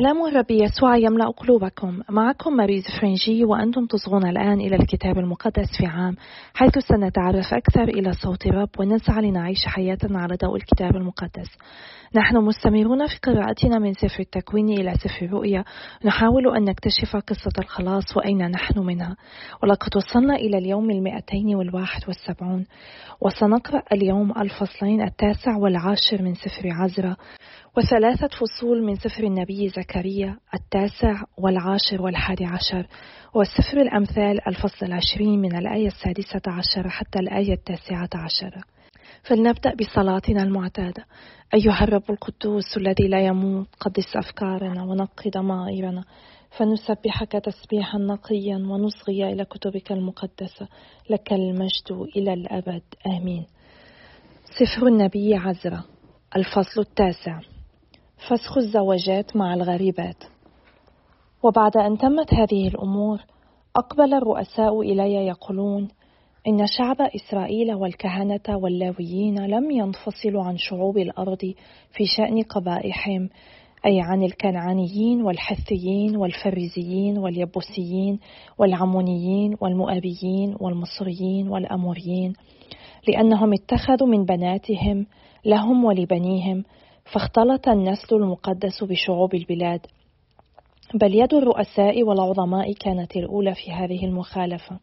سلام الرب يسوع يملأ قلوبكم. معكم ماريز فرنجي وأنتم تصغون الآن إلى الكتاب المقدس في عام حيث سنتعرف أكثر إلى صوت الرب ونسعى لنعيش حياتنا على ضوء الكتاب المقدس. نحن مستمرون في قراءتنا من سفر التكوين إلى سفر الرؤيا. نحاول أن نكتشف قصة الخلاص وأين نحن منها. ولقد وصلنا إلى اليوم المئتين والواحد والسبعون. وسنقرأ اليوم الفصلين التاسع والعاشر من سفر عزرا. وثلاثة فصول من سفر النبي زكريا التاسع والعاشر والحادي عشر وسفر الأمثال الفصل العشرين من الآية السادسة عشر حتى الآية التاسعة عشر. فلنبدأ بصلاتنا المعتادة. أيها الرب القدوس الذي لا يموت قدس أفكارنا ونقي ضمائرنا فنسبحك تسبيحا نقيا ونصغي إلى كتبك المقدسة. لك المجد إلى الأبد. آمين. سفر النبي عزرا. الفصل التاسع. فسخ الزواجات مع الغريبات. وبعد أن تمت هذه الأمور أقبل الرؤساء إلي يقولون إن شعب إسرائيل والكهنة واللاويين لم ينفصلوا عن شعوب الأرض في شأن قبائحهم أي عن الكنعانيين والحثيين والفريزيين واليبوسيين والعمونيين والمؤابيين والمصريين والأموريين لأنهم اتخذوا من بناتهم لهم ولبنيهم فاختلط النسل المقدس بشعوب البلاد. بل يد الرؤساء والعظماء كانت الأولى في هذه المخالفة.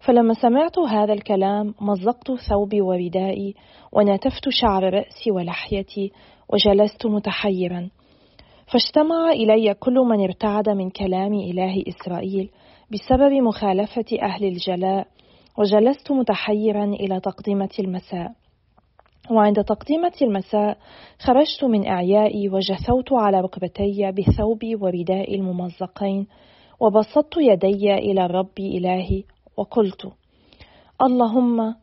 فلما سمعت هذا الكلام مزقت ثوبي وردائي ونتفت شعر رأسي ولحيتي وجلست متحيرا. فاجتمع إلي كل من ارتعد من كلام إله إسرائيل بسبب مخالفة أهل الجلاء وجلست متحيرا إلى تقدمة المساء. وعند تقديمة المساء خرجت من إعيائي وجثوت على ركبتي بثوبي وردائي الممزقين وبسطت يدي إلى الرب إلهي وقلت اللهم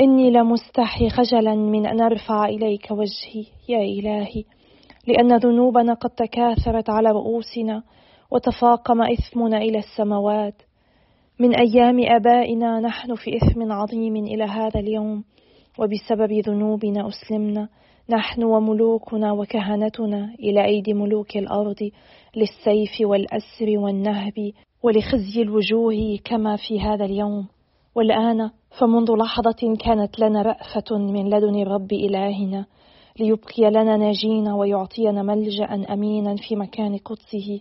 إني لمستحي خجلا من أن أرفع إليك وجهي يا إلهي لأن ذنوبنا قد تكاثرت على رؤوسنا وتفاقم إثمنا إلى السماوات. من أيام آبائنا نحن في إثم عظيم إلى هذا اليوم. وبسبب ذنوبنا أسلمنا نحن وملوكنا وكهنتنا إلى أيدي ملوك الأرض للسيف والأسر والنهب ولخزي الوجوه كما في هذا اليوم. والآن فمنذ لحظة كانت لنا رأفة من لدن الرب إلهنا ليبقي لنا ناجين ويعطينا ملجأ أمينا في مكان قدسه.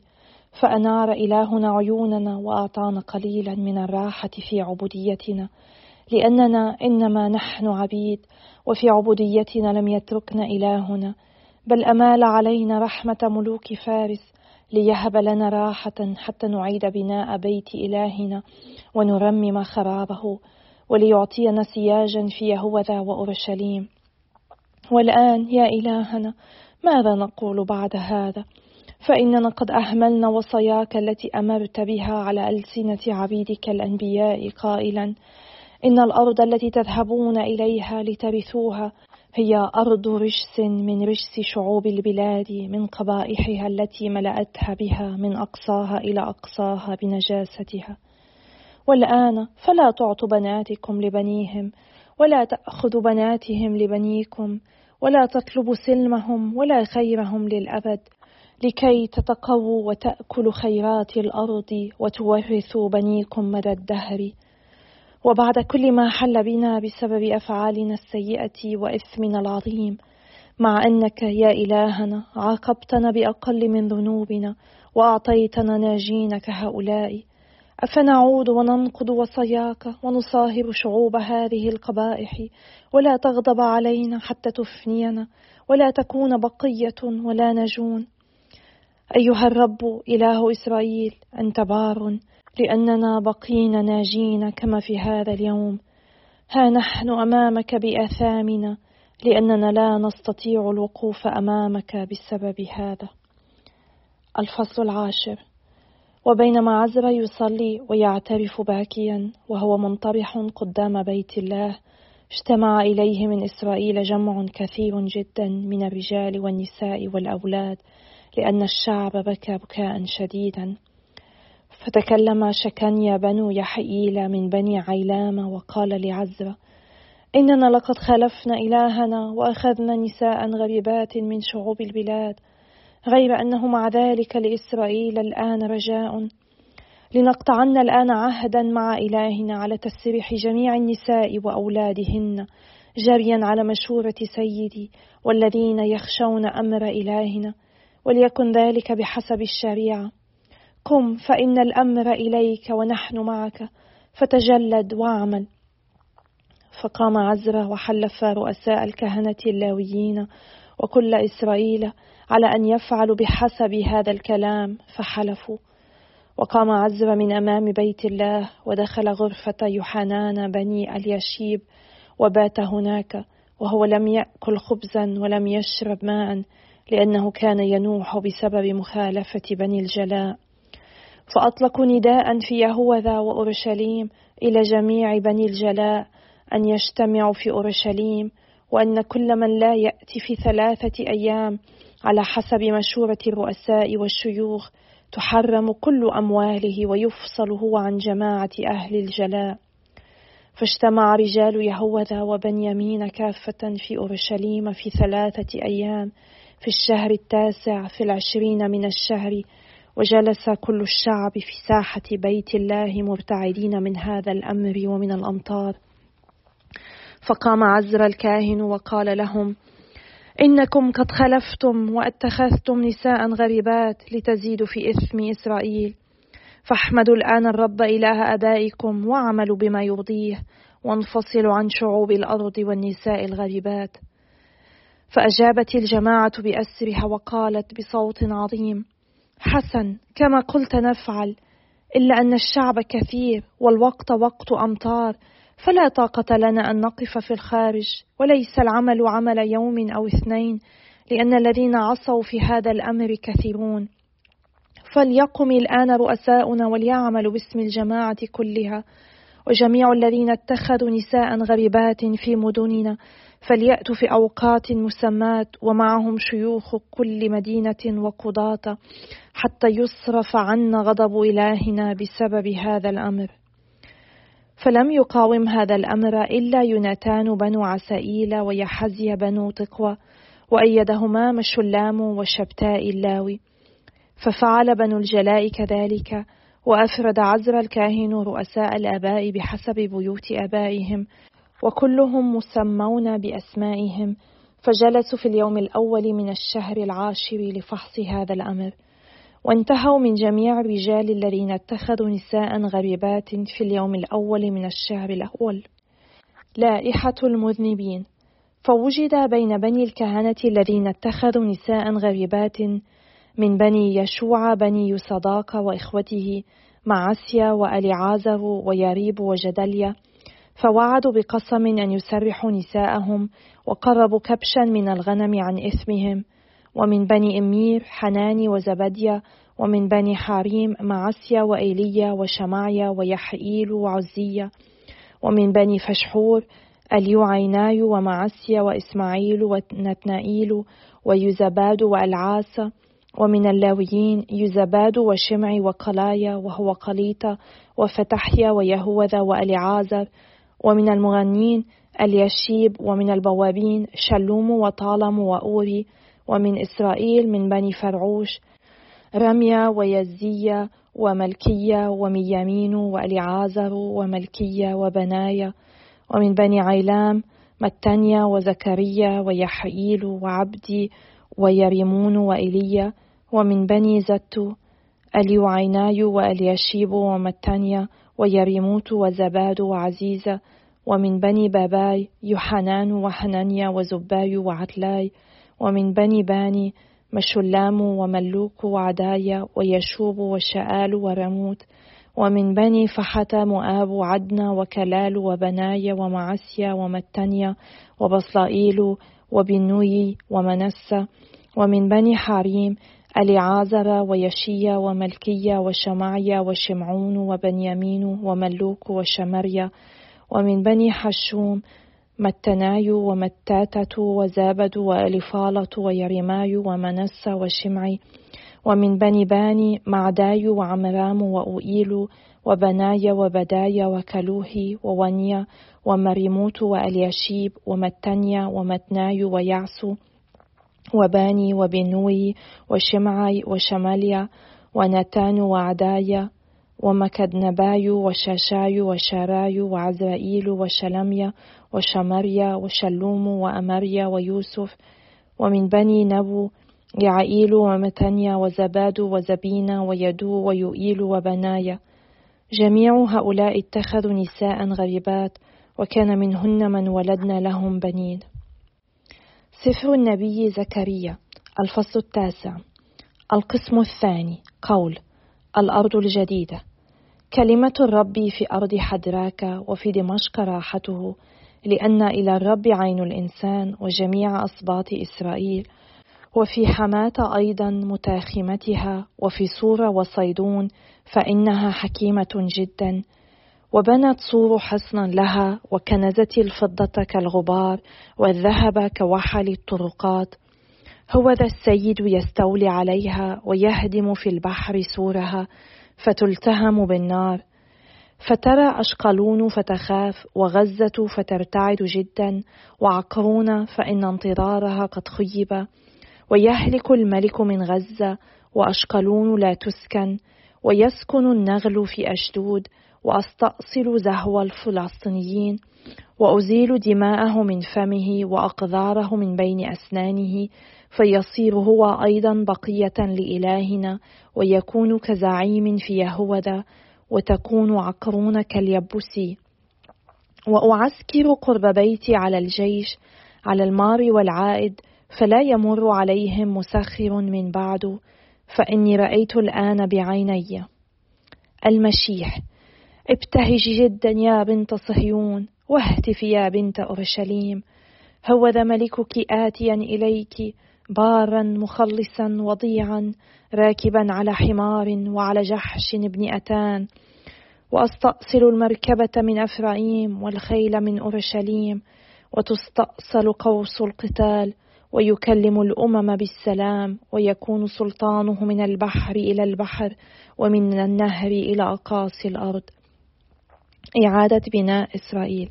فأنار إلهنا عيوننا وأعطانا قليلا من الراحة في عبوديتنا. لأننا إنما نحن عبيد وفي عبوديتنا لم يتركنا إلهنا بل أمال علينا رحمة ملوك فارس ليهب لنا راحة حتى نعيد بناء بيت إلهنا ونرمم خرابه وليعطينا سياجا في يهوذا وأورشليم. والآن يا إلهنا ماذا نقول بعد هذا؟ فإننا قد أهملنا وصاياك التي أمرت بها على ألسنة عبيدك الأنبياء قائلا إن الأرض التي تذهبون إليها لترثوها هي أرض رجس من رجس شعوب البلاد من قبائحها التي ملأتها بها من أقصاها إلى أقصاها بنجاستها. والآن فلا تعطوا بناتكم لبنيهم ولا تأخذوا بناتهم لبنيكم ولا تطلبوا سلمهم ولا خيرهم للأبد لكي تتقووا وتأكلوا خيرات الأرض وتورثوا بنيكم مدى الدهر. وبعد كل ما حل بنا بسبب أفعالنا السيئة وإثمنا العظيم. مع أنك يا إلهنا عاقبتنا بأقل من ذنوبنا وأعطيتنا ناجين كهؤلاء أفنعود وننقض وصاياك ونصاهر شعوب هذه القبائح. ولا تغضب علينا حتى تفنينا. ولا تكون بقية ولا نجون. أيها الرب إله إسرائيل أنت بار. لأننا بقينا ناجين كما في هذا اليوم. ها نحن أمامك بآثامنا لأننا لا نستطيع الوقوف أمامك بسبب هذا. الفصل العاشر. وبينما عزر يصلي ويعترف باكيا وهو منطرح قدام بيت الله اجتمع إليه من إسرائيل جمع كثير جدا من الرجال والنساء والأولاد لأن الشعب بكى بكاء شديدا. فتكلم شكنيا بنو يحييل من بني عيلام وقال لعزرا إننا لقد خلفنا إلهنا وأخذنا نساء غريبات من شعوب البلاد غير أنه مع ذلك لإسرائيل الآن رجاء. لنقطعن الآن عهدا مع إلهنا على تسريح جميع النساء وأولادهن جريا على مشورة سيدي والذين يخشون أمر إلهنا وليكن ذلك بحسب الشريعة. قم فإن الأمر إليك ونحن معك فتجلد وأعمل. فقام عزرا وحلف رؤساء الكهنة اللاويين وكل إسرائيل على أن يفعلوا بحسب هذا الكلام فحلفوا. وقام عزرا من أمام بيت الله ودخل غرفة يوحنان بني اليشيب وبات هناك وهو لم يأكل خبزا ولم يشرب ماء لأنه كان ينوح بسبب مخالفة بني الجلاء. فأطلقوا نداء في يهوذا وأورشليم إلى جميع بني الجلاء أن يجتمعوا في أورشليم وأن كل من لا يأتي في ثلاثة أيام على حسب مشورة الرؤساء والشيوخ تحرم كل أمواله ويفصل هو عن جماعة أهل الجلاء. فاجتمع رجال يهوذا وبنيامين كافة في أورشليم في ثلاثة أيام في الشهر التاسع في العشرين من الشهر وجلس كل الشعب في ساحة بيت الله مرتعدين من هذا الأمر ومن الأمطار. فقام عزر الكاهن وقال لهم إنكم قد خلفتم واتخذتم نساء غريبات لتزيدوا في إثم إسرائيل. فاحمدوا الآن الرب إله أبائكم واعملوا بما يرضيه وانفصلوا عن شعوب الأرض والنساء الغريبات. فأجابت الجماعة بأسرها وقالت بصوت عظيم حسن كما قلت نفعل إلا أن الشعب كثير والوقت وقت أمطار فلا طاقة لنا أن نقف في الخارج وليس العمل عمل يوم أو اثنين لأن الذين عصوا في هذا الأمر كثيرون. فليقم الآن رؤساؤنا وليعملوا باسم الجماعة كلها. وجميع الذين اتخذوا نساء غريبات في مدننا فليأتوا في أوقات مسمات ومعهم شيوخ كل مدينة وقضاة حتى يصرف عنا غضب إلهنا بسبب هذا الأمر. فلم يقاوم هذا الأمر إلا يوناتان بنو عسائيل ويحزي بنو تقوى وأيدهما مشلام وشبتاء اللاوي. ففعل بنو الجلاء كذلك وأفرد عزر الكاهن رؤساء الآباء بحسب بيوت آبائهم وكلهم مسمون بأسمائهم فجلسوا في اليوم الأول من الشهر العاشر لفحص هذا الأمر. وانتهوا من جميع الرجال الذين اتخذوا نساء غريبات في اليوم الأول من الشهر الأول. لائحة المذنبين. فوجد بين بني الكهنة الذين اتخذوا نساء غريبات من بني يشوع بني يصداق وإخوته مع عسيا وأليعازر وياريب وجدليا فوعدوا بقسم أن يسرحوا نساءهم وقربوا كبشا من الغنم عن إثمهم ومن بني إمير حناني وزبديا ومن بني حاريم معسيا وإيليا وشمعيا ويحئيل وعزية ومن بني فشحور اليوعيناي ومعسيا وإسماعيل ونتنائيل ويزباد وألعاس ومن اللاويين يزباد وشمعي وقلايا وهو قليطة وفتحيا ويهوذا وأليعازر ومن المغنين اليشيب ومن البوابين شلوم وطالم وأوري ومن إسرائيل من بني فرعوش رميا ويزية وملكية وميامين وأليعازر وملكية وبنايا ومن بني عيلام متنيا وزكريا ويحييل وعبدي ويريمون وإيليا ومن بني زتو اليوعيناي وأليشيب ومتنيا ويريموت وزباد وعزيزة ومن بني باباي يوحنان وحنانيا وزباي وعتلاي ومن بني باني مشلام وملوك وعدايا ويشوب وشآل ورموت ومن بني فحت مؤاب وعدنا وكلال وبنايا ومعسيا ومتنيا وبصلائيل وبنوي ومنسى ومن بني حريم أليعازر ويشيا وملكيا وشمعيا وشمعون وبنيامين وملوك وشمريا ومن بني حشوم متناي ومتاتة وزابد وألفالة ويرماي ومنسى وشمعي ومن بني باني معداي وعمرام وأوئيل وبنايا وبدايا وكلوهي وونيا ومريموت وألياشيب ومتنيا ومتناي ويعسو وباني وبنوي وشمعي وشماليا وناتان وعدايا ومكدنباي وشاشاي وشاراي وعزرائيل وشلميا وشمريا وشلوم وأمريا ويوسف ومن بني نبو يعائيل ومتنيا وزباد وزبينا ويدو ويؤيل وبنايا جميع هؤلاء اتخذوا نساء غريبات وكان منهن من ولدنا لهم بنين سفر النبي زكريا الفصل التاسع. القسم الثاني قول الأرض الجديدة. كلمة الرب في أرض حدراك وفي دمشق راحته لأن إلى الرب عين الإنسان وجميع أصباط إسرائيل وفي حماة أيضا متاخمتها وفي صورة وصيدون فإنها حكيمة جدا. وبنت صور حصنا لها وكنزت الفضة كالغبار والذهب كوحل الطرقات. هو ذا السيد يستولي عليها ويهدم في البحر سورها فتلتهم بالنار. فترى أشقلون فتخاف وغزة فترتعد جدا وعقرون فإن انتظارها قد خيب. ويهلك الملك من غزة وأشقلون لا تسكن. ويسكن النغل في أشدود وأستأصل زهو الفلسطينيين وأزيل دماءه من فمه وأقذاره من بين أسنانه فيصير هو أيضا بقية لإلهنا ويكون كزعيم في يهوذا وتكون عقرون كاليبسي وأعسكر قرب بيتي على الجيش على المار والعائد فلا يمر عليهم مسخر من بعد فإني رأيت الآن بعيني. المشيح. ابتهجي جدا يا بنت صهيون واهتفي يا بنت أورشليم. هوذا ملكك آتيا إليك بارا مخلصا وضيعا راكبا على حمار وعلى جحش ابن أتان. وأستأصل المركبة من أفرايم والخيل من أورشليم وتستأصل قوس القتال ويكلم الأمم بالسلام ويكون سلطانه من البحر إلى البحر ومن النهر إلى أقاصي الأرض. إعادة بناء إسرائيل.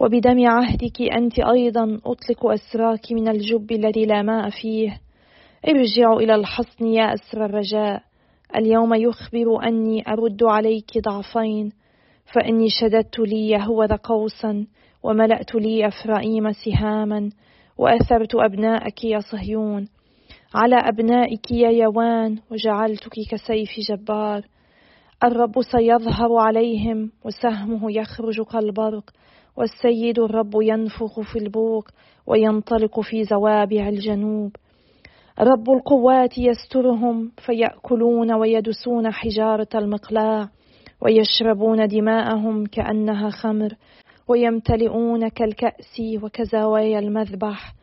وبدم عهدك أنت أيضا أطلق أسراك من الجب الذي لا ماء فيه. ارجعوا إلى الحصن يا أسر الرجاء. اليوم يخبر أني أرد عليك ضعفين فإني شددت لي يهوذا قوسا وملأت لي أفرائيم سهاما وأثرت أبناءك يا صهيون. على أبنائك يا يوان وجعلتك كسيف جبار. الرب سيظهر عليهم وسهمه يخرج كالبرق والسيد الرب ينفخ في البوق وينطلق في زوابع الجنوب. رب القوات يسترهم فيأكلون ويدسون حجارة المقلاع ويشربون دماءهم كأنها خمر ويمتلئون كالكأس وكزوايا المذبح.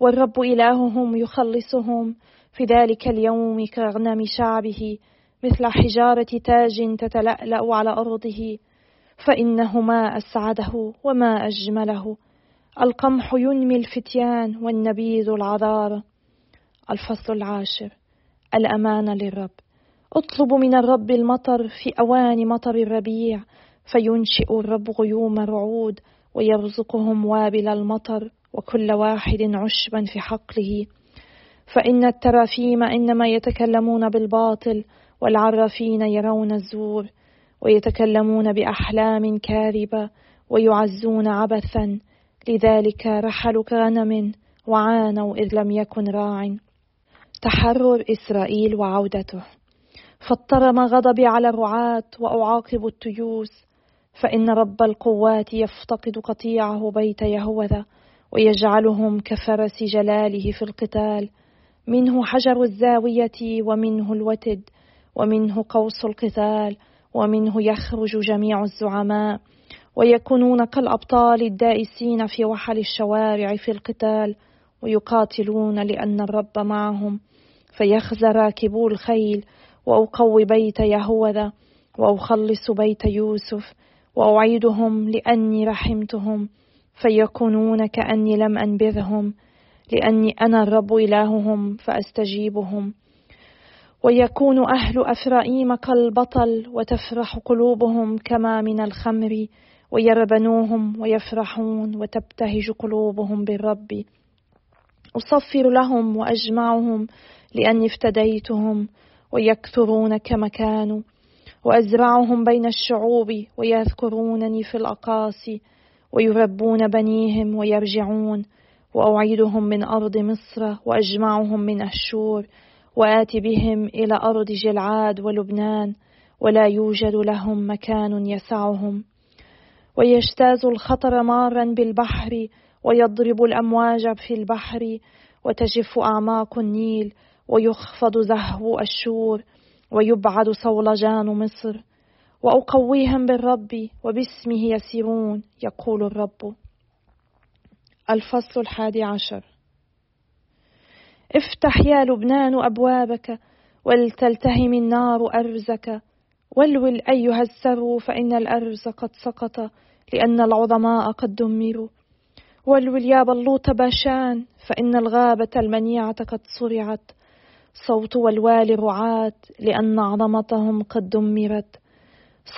والرب إلههم يخلصهم في ذلك اليوم كغنم شعبه مثل حجارة تاج تتلألأ على أرضه فإنه ما أسعده وما أجمله. القمح ينمي الفتيان والنبيذ العذارى الفصل العاشر. الأمانة للرب. أطلب من الرب المطر في أوان مطر الربيع فينشئ الرب غيوم رعود ويرزقهم وابل المطر وكل واحد عشبا في حقله. فإن الترافيم إنما يتكلمون بالباطل والعرافين يرون الزور ويتكلمون بأحلام كاذبة ويعزون عبثا. لذلك رحلوا كغنم وعانوا إذ لم يكن راع. تحرر إسرائيل وعودته. فاضطرم غضبي على الرعاة وأعاقب التيوس. فإن رب القوات يفتقد قطيعه بيت يهوذا ويجعلهم كفرس جلاله في القتال. منه حجر الزاوية ومنه الوتد. ومنه قوس القتال ومنه يخرج جميع الزعماء ويكونون كالأبطال الدائسين في وحل الشوارع في القتال ويقاتلون لأن الرب معهم. فيخزى راكبو الخيل وأقوي بيت يهوذا وأخلص بيت يوسف وأعيدهم لأني رحمتهم. فيكونون كأني لم أنبذهم لأني أنا الرب إلههم فأستجيبهم. ويكون أهل أفرائيم كالبطل وتفرح قلوبهم كما من الخمر ويربنوهم ويفرحون وتبتهج قلوبهم بالرب. أصفر لهم وأجمعهم لأني افتديتهم ويكثرون كما كانوا وأزرعهم بين الشعوب ويذكرونني في الأقاصي ويربون بنيهم ويرجعون. وأعيدهم من أرض مصر وأجمعهم من أشور وآتي بهم إلى أرض جلعاد ولبنان ولا يوجد لهم مكان يسعهم. ويجتاز الخطر مارا بالبحر ويضرب الأمواج في البحر وتجف أعماق النيل ويخفض زهو أشور ويبعد صولجان مصر. وأقويهم بالرب وباسمه يسيرون يقول الرب. الفصل الحادي عشر. افتح يا لبنان أبوابك ولتلتهم النار أرزك. ولول أيها السرو فإن الأرز قد سقط لأن العظماء قد دمروا. ولول يا بلوط باشان فإن الغابة المنيعة قد صرعت. صوت والوال رعاة لأن عظمتهم قد دمرت.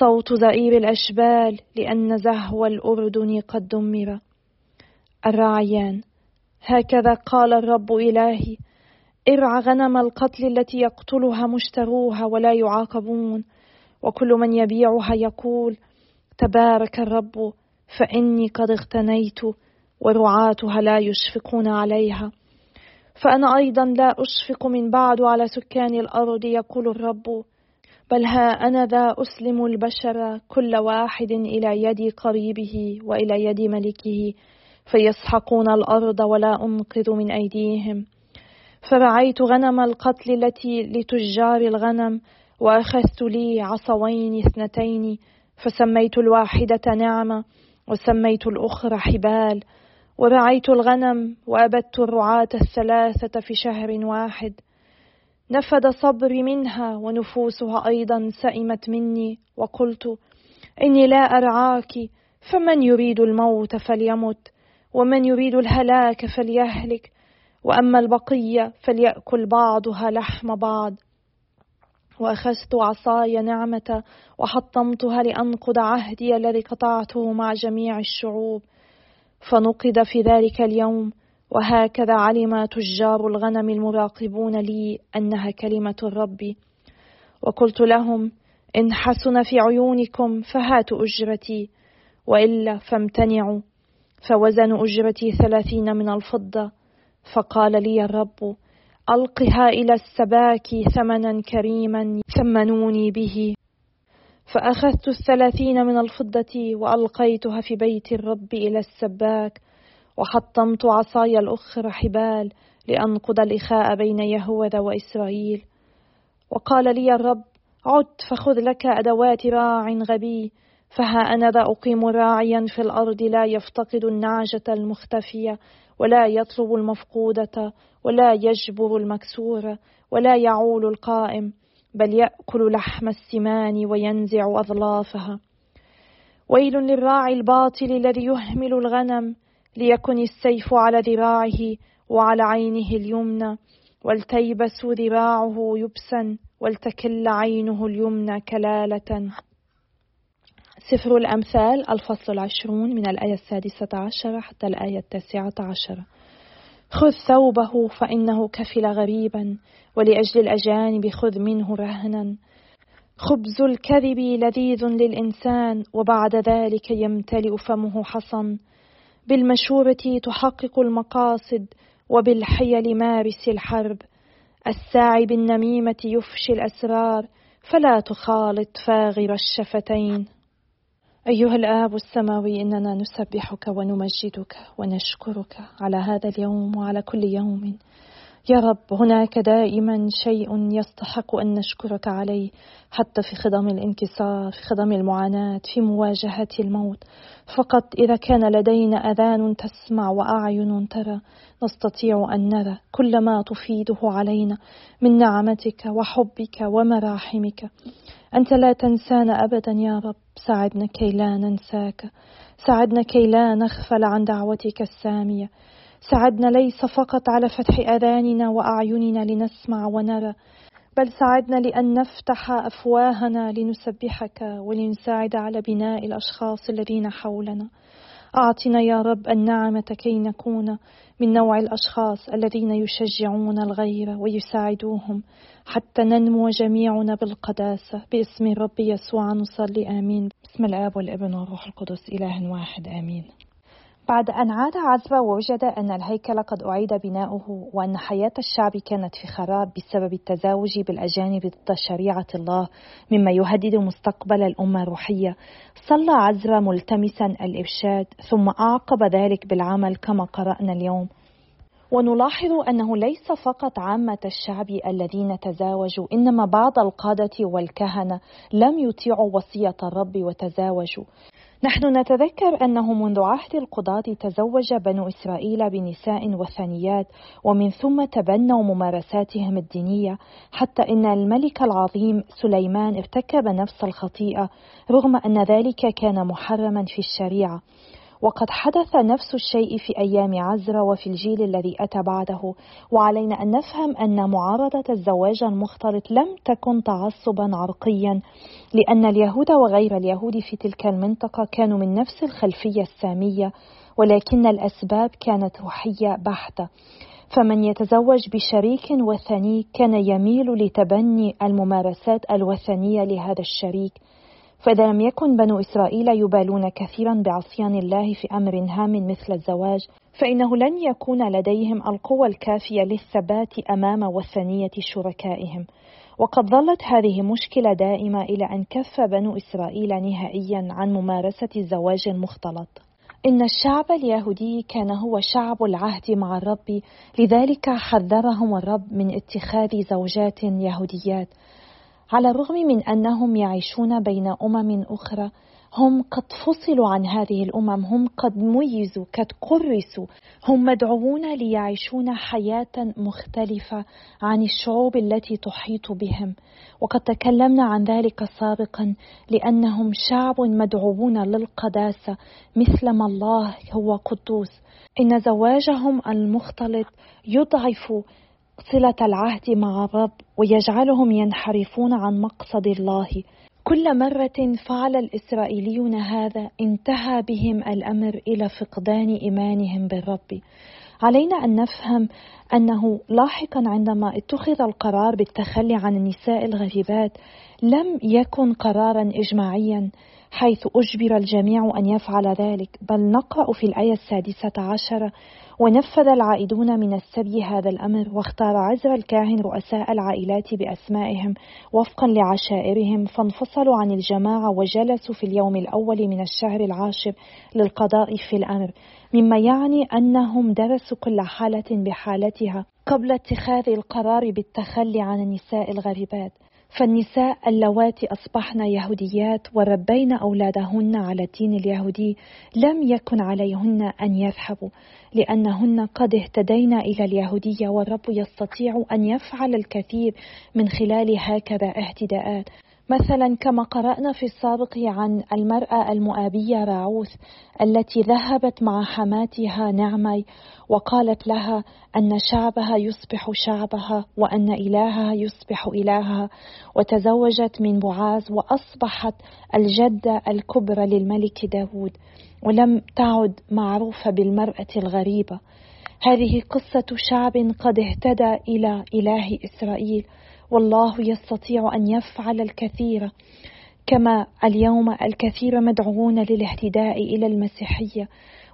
صوت زئير الأشبال لأن زهو الأردن قد دمر. الراعيان هكذا قال الرب إلهي ارع غنم القتل التي يقتلها مشتروها ولا يعاقبون وكل من يبيعها يقول تبارك الرب فإني قد اغتنيت ورعاتها لا يشفقون عليها. فأنا أيضا لا أشفق من بعد على سكان الأرض يقول الرب بل ها أنا ذا أسلم البشر كل واحد إلى يد قريبه وإلى يد ملكه. فيسحقون الأرض ولا أنقذ من أيديهم. فرعيت غنم القتل التي لتجار الغنم وأخذت لي عصوين اثنتين فسميت الواحدة نعمة وسميت الأخرى حبال. ورعيت الغنم وأبدت الرعاة الثلاثة في شهر واحد. نفد صبري منها ونفوسها أيضا سئمت مني وقلت إني لا أرعاك فمن يريد الموت فليمت. ومن يريد الهلاك فليهلك وأما البقية فليأكل بعضها لحم بعض. وأخذت عصاي نعمة وحطمتها لأنقض عهدي الذي قطعته مع جميع الشعوب. فنقد في ذلك اليوم وهكذا علم تجار الغنم المراقبون لي أنها كلمة الرب. وقلت لهم إن حسن في عيونكم فهاتوا أجرتي وإلا فامتنعوا. فوزنوا أجرتي ثلاثين من الفضة. فقال لي الرب ألقها إلى السباك ثمنا كريما ثمنوني به. فأخذت الثلاثين من الفضة وألقيتها في بيت الرب إلى السباك. وحطمت عصاي الأخرى حبال لأنقض الإخاء بين يهوذا وإسرائيل. وقال لي الرب عد فخذ لك أدوات راع غبي. فها أنا ذا أقيم راعيا في الأرض لا يفتقد النعجة المختفية ولا يطلب المفقودة ولا يجبر المكسور ولا يعول القائم بل يأكل لحم السمان وينزع أظلافها. ويل للراعي الباطل الذي يهمل الغنم ليكن السيف على ذراعه وعلى عينه اليمنى. ولتيبس ذراعه يبسا ولتكل عينه اليمنى كلالة. سفر الأمثال الفصل العشرون من الآية السادسة عشرة حتى الآية التاسعة عشرة خذ ثوبه فإنه كفل غريبا ولأجل الأجانب خذ منه رهنا. خبز الكذب لذيذ للإنسان وبعد ذلك يمتلئ فمه حصن. بالمشورة تحقق المقاصد وبالحيل مارس الحرب. الساعي بالنميمة يفشي الأسرار فلا تخالط فاغر الشفتين. أيها الآب السماوي إننا نسبحك ونمجدك ونشكرك على هذا اليوم وعلى كل يوم. يا رب هناك دائما شيء يستحق أن نشكرك عليه حتى في خضم الانكسار في خضم المعاناة في مواجهة الموت. فقط إذا كان لدينا أذان تسمع وأعين ترى نستطيع أن نرى كل ما تفيده علينا من نعمتك وحبك ومراحمك. أنت لا تنسانا أبدا يا رب ساعدنا كي لا ننساك. ساعدنا كي لا نغفل عن دعوتك السامية. ساعدنا ليس فقط على فتح آذاننا وأعيننا لنسمع ونرى بل ساعدنا لأن نفتح أفواهنا لنسبحك ولنساعد على بناء الأشخاص الذين حولنا. أعطنا يا رب النعمة كي نكون من نوع الأشخاص الذين يشجعون الغير ويساعدوهم حتى ننمو جميعنا بالقداسة. باسم الرب يسوع نصلي آمين. باسم الآب والابن والروح القدس إله واحد آمين. بعد أن عاد عزرا ووجد أن الهيكل قد أعيد بناؤه وأن حياة الشعب كانت في خراب بسبب التزاوج بالأجانب ضد شريعة الله مما يهدد مستقبل الأمة الروحية. صلى عزرا ملتمسا الإرشاد ثم أعقب ذلك بالعمل كما قرأنا اليوم. ونلاحظ أنه ليس فقط عامة الشعب الذين تزاوجوا إنما بعض القادة والكهنة لم يطيعوا وصية الرب وتزاوجوا. نحن نتذكر أنه منذ عهد القضاة تزوج بنو إسرائيل بنساء وثنيات ومن ثم تبنوا ممارساتهم الدينية حتى إن الملك العظيم سليمان ارتكب نفس الخطيئة رغم أن ذلك كان محرما في الشريعة. وقد حدث نفس الشيء في أيام عزرا وفي الجيل الذي أتى بعده. وعلينا أن نفهم أن معارضة الزواج المختلط لم تكن تعصبا عرقيا لأن اليهود وغير اليهود في تلك المنطقة كانوا من نفس الخلفية السامية ولكن الأسباب كانت روحية بحتة. فمن يتزوج بشريك وثني كان يميل لتبني الممارسات الوثنية لهذا الشريك. فإذا لم يكن بنو إسرائيل يبالون كثيرا بعصيان الله في أمر هام مثل الزواج فإنه لن يكون لديهم القوة الكافية للثبات أمام وثنية شركائهم. وقد ظلت هذه مشكلة دائمة إلى أن كف بنو إسرائيل نهائيا عن ممارسة الزواج المختلط. إن الشعب اليهودي كان هو شعب العهد مع الرب لذلك حذرهم الرب من اتخاذ زوجات يهوديات. على الرغم من أنهم يعيشون بين أمم أخرى هم قد فصلوا عن هذه الأمم هم قد ميزوا قد كرسوا هم مدعوون ليعيشون حياة مختلفة عن الشعوب التي تحيط بهم. وقد تكلمنا عن ذلك سابقا لأنهم شعب مدعوون للقداسة مثلما الله هو قدوس. إن زواجهم المختلط يضعف صلة العهد مع الرب ويجعلهم ينحرفون عن مقصد الله. كل مرة فعل الإسرائيليون هذا انتهى بهم الأمر إلى فقدان إيمانهم بالرب. علينا أن نفهم أنه لاحقا عندما اتخذ القرار بالتخلي عن النساء الغريبات لم يكن قرارا إجماعيا حيث أجبر الجميع أن يفعل ذلك بل نقرأ في الآية السادسة عشرة ونفذ العائدون من السبي هذا الأمر واختار عزر الكاهن رؤساء العائلات بأسمائهم وفقا لعشائرهم فانفصلوا عن الجماعة وجلسوا في اليوم الأول من الشهر العاشر للقضاء في الأمر مما يعني أنهم درسوا كل حالة بحالتها قبل اتخاذ القرار بالتخلي عن النساء الغريبات. فالنساء اللواتي أصبحن يهوديات وربين أولادهن على الدين اليهودي لم يكن عليهن أن يذهبوا لأنهن قد اهتدين إلى اليهودية والرب يستطيع أن يفعل الكثير من خلال هكذا اهتداءات. مثلا كما قرأنا في السابق عن المرأة المؤابية راعوث التي ذهبت مع حماتها نعمي وقالت لها أن شعبها يصبح شعبها وأن إلهها يصبح إلهها وتزوجت من بعاز وأصبحت الجدة الكبرى للملك داود ولم تعد معروفة بالمرأة الغريبة. هذه قصة شعب قد اهتدى إلى إله إسرائيل. والله يستطيع أن يفعل الكثير كما اليوم الكثير مدعوون للاهتداء إلى المسيحية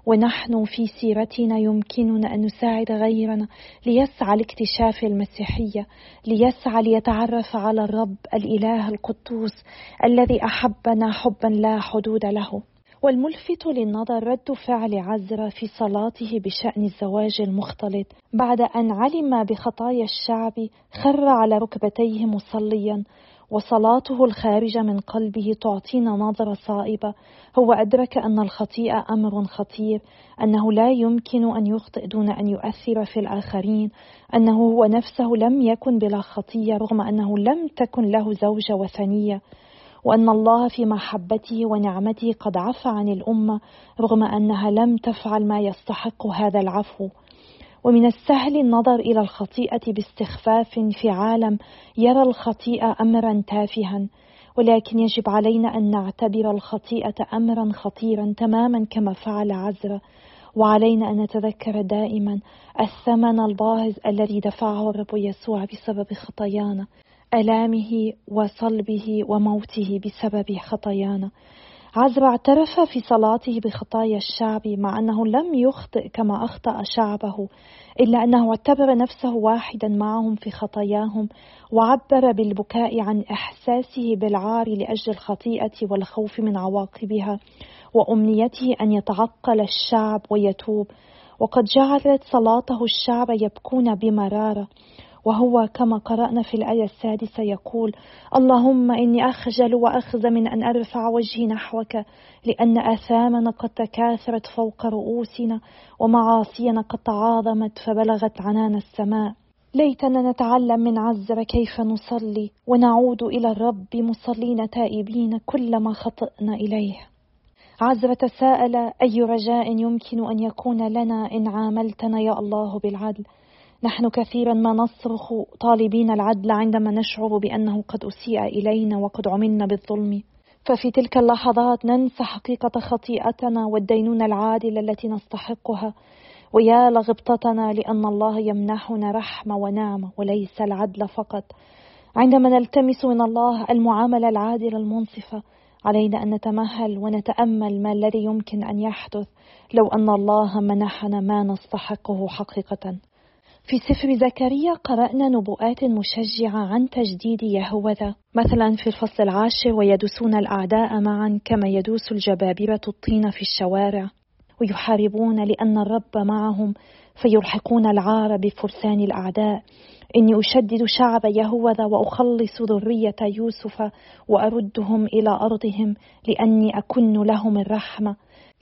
ونحن في سيرتنا يمكننا أن نساعد غيرنا ليسعى لاكتشاف المسيحية ليسعى ليتعرف على الرب الإله القدوس الذي أحبنا حبا لا حدود له. والملفت للنظر رد فعل عزرا في صلاته بشأن الزواج المختلط بعد أن علم بخطايا الشعب خر على ركبتيه مصليا وصلاته الخارجة من قلبه تعطينا نظرة صائبة. هو أدرك أن الخطيئة أمر خطير أنه لا يمكن أن يخطئ دون أن يؤثر في الآخرين أنه هو نفسه لم يكن بلا خطية رغم أنه لم تكن له زوجة وثنية. وأن الله في محبته ونعمته قد عفى عن الأمة رغم أنها لم تفعل ما يستحق هذا العفو. ومن السهل النظر إلى الخطيئة باستخفاف في عالم يرى الخطيئة أمرا تافها ولكن يجب علينا أن نعتبر الخطيئة أمرا خطيرا تماما كما فعل عزرا. وعلينا أن نتذكر دائما الثمن الباهظ الذي دفعه الرب يسوع بسبب خطايانا. ألامه وصلبه وموته بسبب خطايانا. عزرا اعترف في صلاته بخطايا الشعب مع أنه لم يخطئ كما أخطأ شعبه إلا أنه اعتبر نفسه واحدا معهم في خطاياهم وعبر بالبكاء عن إحساسه بالعار لأجل الخطيئة والخوف من عواقبها وأمنيته أن يتعقل الشعب ويتوب. وقد جعلت صلاته الشعب يبكون بمرارة وهو كما قرأنا في الآية السادسة يقول اللهم إني أخجل وأخزى من أن أرفع وجهي نحوك لأن آثامنا قد تكاثرت فوق رؤوسنا ومعاصينا قد تعاظمت فبلغت عنان السماء. ليتنا نتعلم من عزر كيف نصلي ونعود إلى الرب مصلين تائبين كلما خطئنا إليه. عزر تساءل أي رجاء يمكن أن يكون لنا إن عاملتنا يا الله بالعدل؟ نحن كثيرا ما نصرخ طالبين العدل عندما نشعر بأنه قد أسيء إلينا وقد عملنا بالظلم. ففي تلك اللحظات ننسى حقيقة خطيئتنا والدينونه العادله التي نستحقها. ويا لغبطتنا لأن الله يمنحنا رحمه ونعمه وليس العدل فقط. عندما نلتمس من الله المعامله العادله المنصفه علينا أن نتمهل ونتأمل ما الذي يمكن أن يحدث لو أن الله منحنا ما نستحقه حقيقة. في سفر زكريا قرأنا نبوءات مشجعة عن تجديد يهوذا. مثلا في الفصل العاشر ويدوسون الأعداء معا كما يدوس الجبابرة الطين في الشوارع ويحاربون لأن الرب معهم فيلحقون العار بفرسان الأعداء. إني أشدد شعب يهوذا وأخلص ذرية يوسف وأردهم إلى أرضهم لأني أكن لهم الرحمة.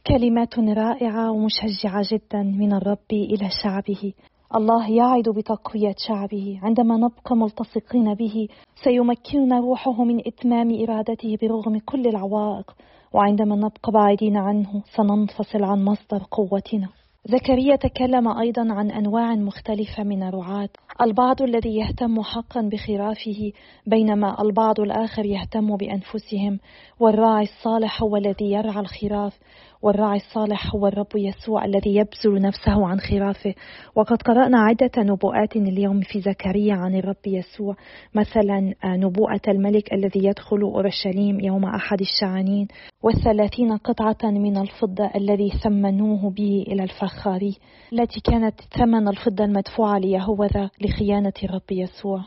كلمات رائعة ومشجعة جدا من الرب إلى شعبه. الله يعد بتقوية شعبه. عندما نبقى ملتصقين به سيمكننا روحه من إتمام إرادته برغم كل العوائق. وعندما نبقى بعيدين عنه سننفصل عن مصدر قوتنا. زكريا تكلم أيضا عن أنواع مختلفة من الرعاة. البعض الذي يهتم حقا بخرافه بينما البعض الآخر يهتم بأنفسهم. والراعي الصالح هو الذي يرعى الخراف. والراعي الصالح هو الرب يسوع الذي يبذل نفسه عن خرافه. وقد قرأنا عدة نبوءات اليوم في زكريا عن الرب يسوع. مثلا آه، نبوءة الملك الذي يدخل أورشليم يوم أحد الشعانين. والثلاثين قطعة من الفضة الذي ثمنوه به إلى الفخاري. التي كانت ثمن الفضة المدفوعة ليهوذا لخيانة الرب يسوع.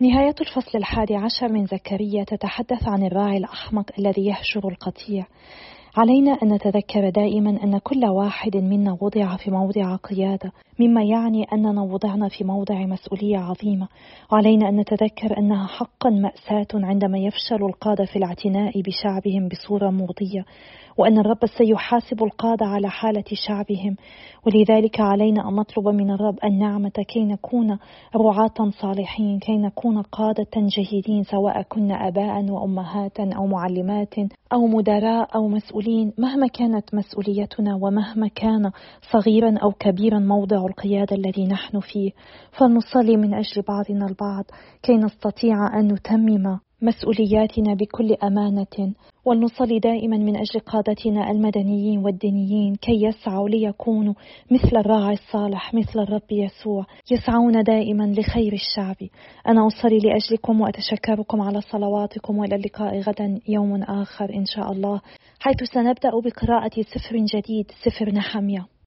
نهاية الفصل الحادي عشر من زكريا تتحدث عن الراعي الأحمق الذي يهجر القطيع. علينا أن نتذكر دائما أن كل واحد منا وضع في موضع قيادة مما يعني أننا وضعنا في موضع مسؤولية عظيمة. وعلينا أن نتذكر أنها حقا مأساة عندما يفشل القادة في الاعتناء بشعبهم بصورة مرضية وأن الرب سيحاسب القادة على حالة شعبهم. ولذلك علينا أن نطلب من الرب النعمة كي نكون رعاة صالحين كي نكون قادة جيدين سواء كنا أباء وأمهات أو معلمات أو مدراء أو مسؤولين. مهما كانت مسؤوليتنا ومهما كان صغيرا أو كبيرا موضع القيادة الذي نحن فيه فلنصلي من أجل بعضنا البعض كي نستطيع أن نتمم مسؤولياتنا بكل أمانة ولنصلي دائما من أجل قادتنا المدنيين والدينيين كي يسعوا ليكونوا مثل الراعي الصالح مثل الرب يسوع يسعون دائما لخير الشعب. أنا أصلي لأجلكم وأتشكركم على صلواتكم وإلى اللقاء غدا يوم آخر إن شاء الله حيث سنبدأ بقراءة سفر جديد سفر نحمية.